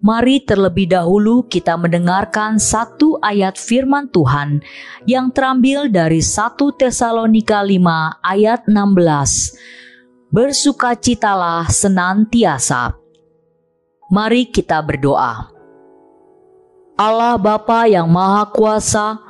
mari terlebih dahulu kita mendengarkan satu ayat firman Tuhan yang terambil dari 1 Tesalonika 5 ayat 16. Bersukacitalah senantiasa. Mari kita berdoa. Allah Bapa yang Maha Kuasa,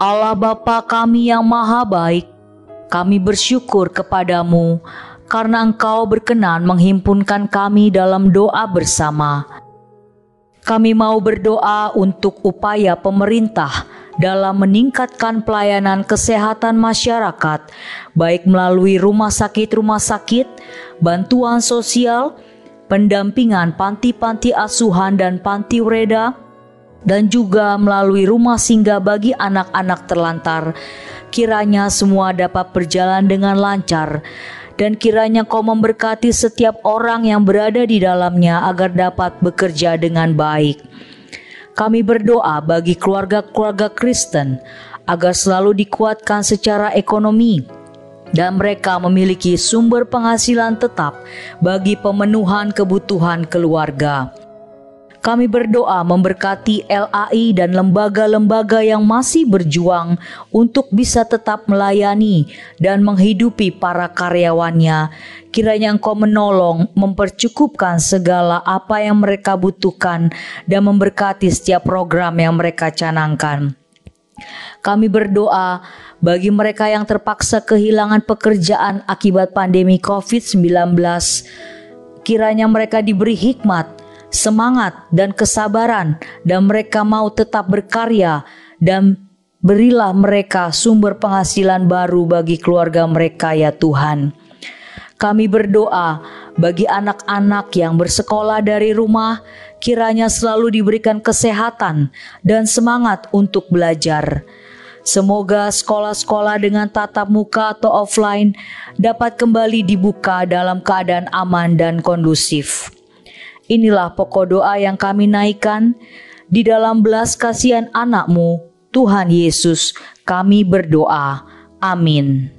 Allah Bapa kami yang maha baik, kami bersyukur kepadamu karena Engkau berkenan menghimpunkan kami dalam doa bersama. Kami mau berdoa untuk upaya pemerintah dalam meningkatkan pelayanan kesehatan masyarakat, baik melalui rumah sakit-rumah sakit, bantuan sosial, pendampingan panti-panti asuhan dan panti reda, dan juga melalui rumah singgah bagi anak-anak terlantar. Kiranya semua dapat berjalan dengan lancar dan kiranya kau memberkati setiap orang yang berada di dalamnya agar dapat bekerja dengan baik. Kami berdoa bagi keluarga-keluarga Kristen agar selalu dikuatkan secara ekonomi dan mereka memiliki sumber penghasilan tetap bagi pemenuhan kebutuhan keluarga. Kami berdoa memberkati LAI dan lembaga-lembaga yang masih berjuang untuk bisa tetap melayani dan menghidupi para karyawannya. Kiranya Engkau menolong, mempercukupkan segala apa yang mereka butuhkan dan memberkati setiap program yang mereka canangkan. Kami berdoa bagi mereka yang terpaksa kehilangan pekerjaan akibat pandemi COVID-19. Kiranya mereka diberi hikmat semangat dan kesabaran dan mereka mau tetap berkarya dan berilah mereka sumber penghasilan baru bagi keluarga mereka ya Tuhan. Kami berdoa bagi anak-anak yang bersekolah dari rumah, kiranya selalu diberikan kesehatan dan semangat untuk belajar. Semoga sekolah-sekolah dengan tatap muka atau offline dapat kembali dibuka dalam keadaan aman dan kondusif. Inilah pokok doa yang kami naikkan di dalam belas kasihan anakmu, Tuhan Yesus, kami berdoa. Amin.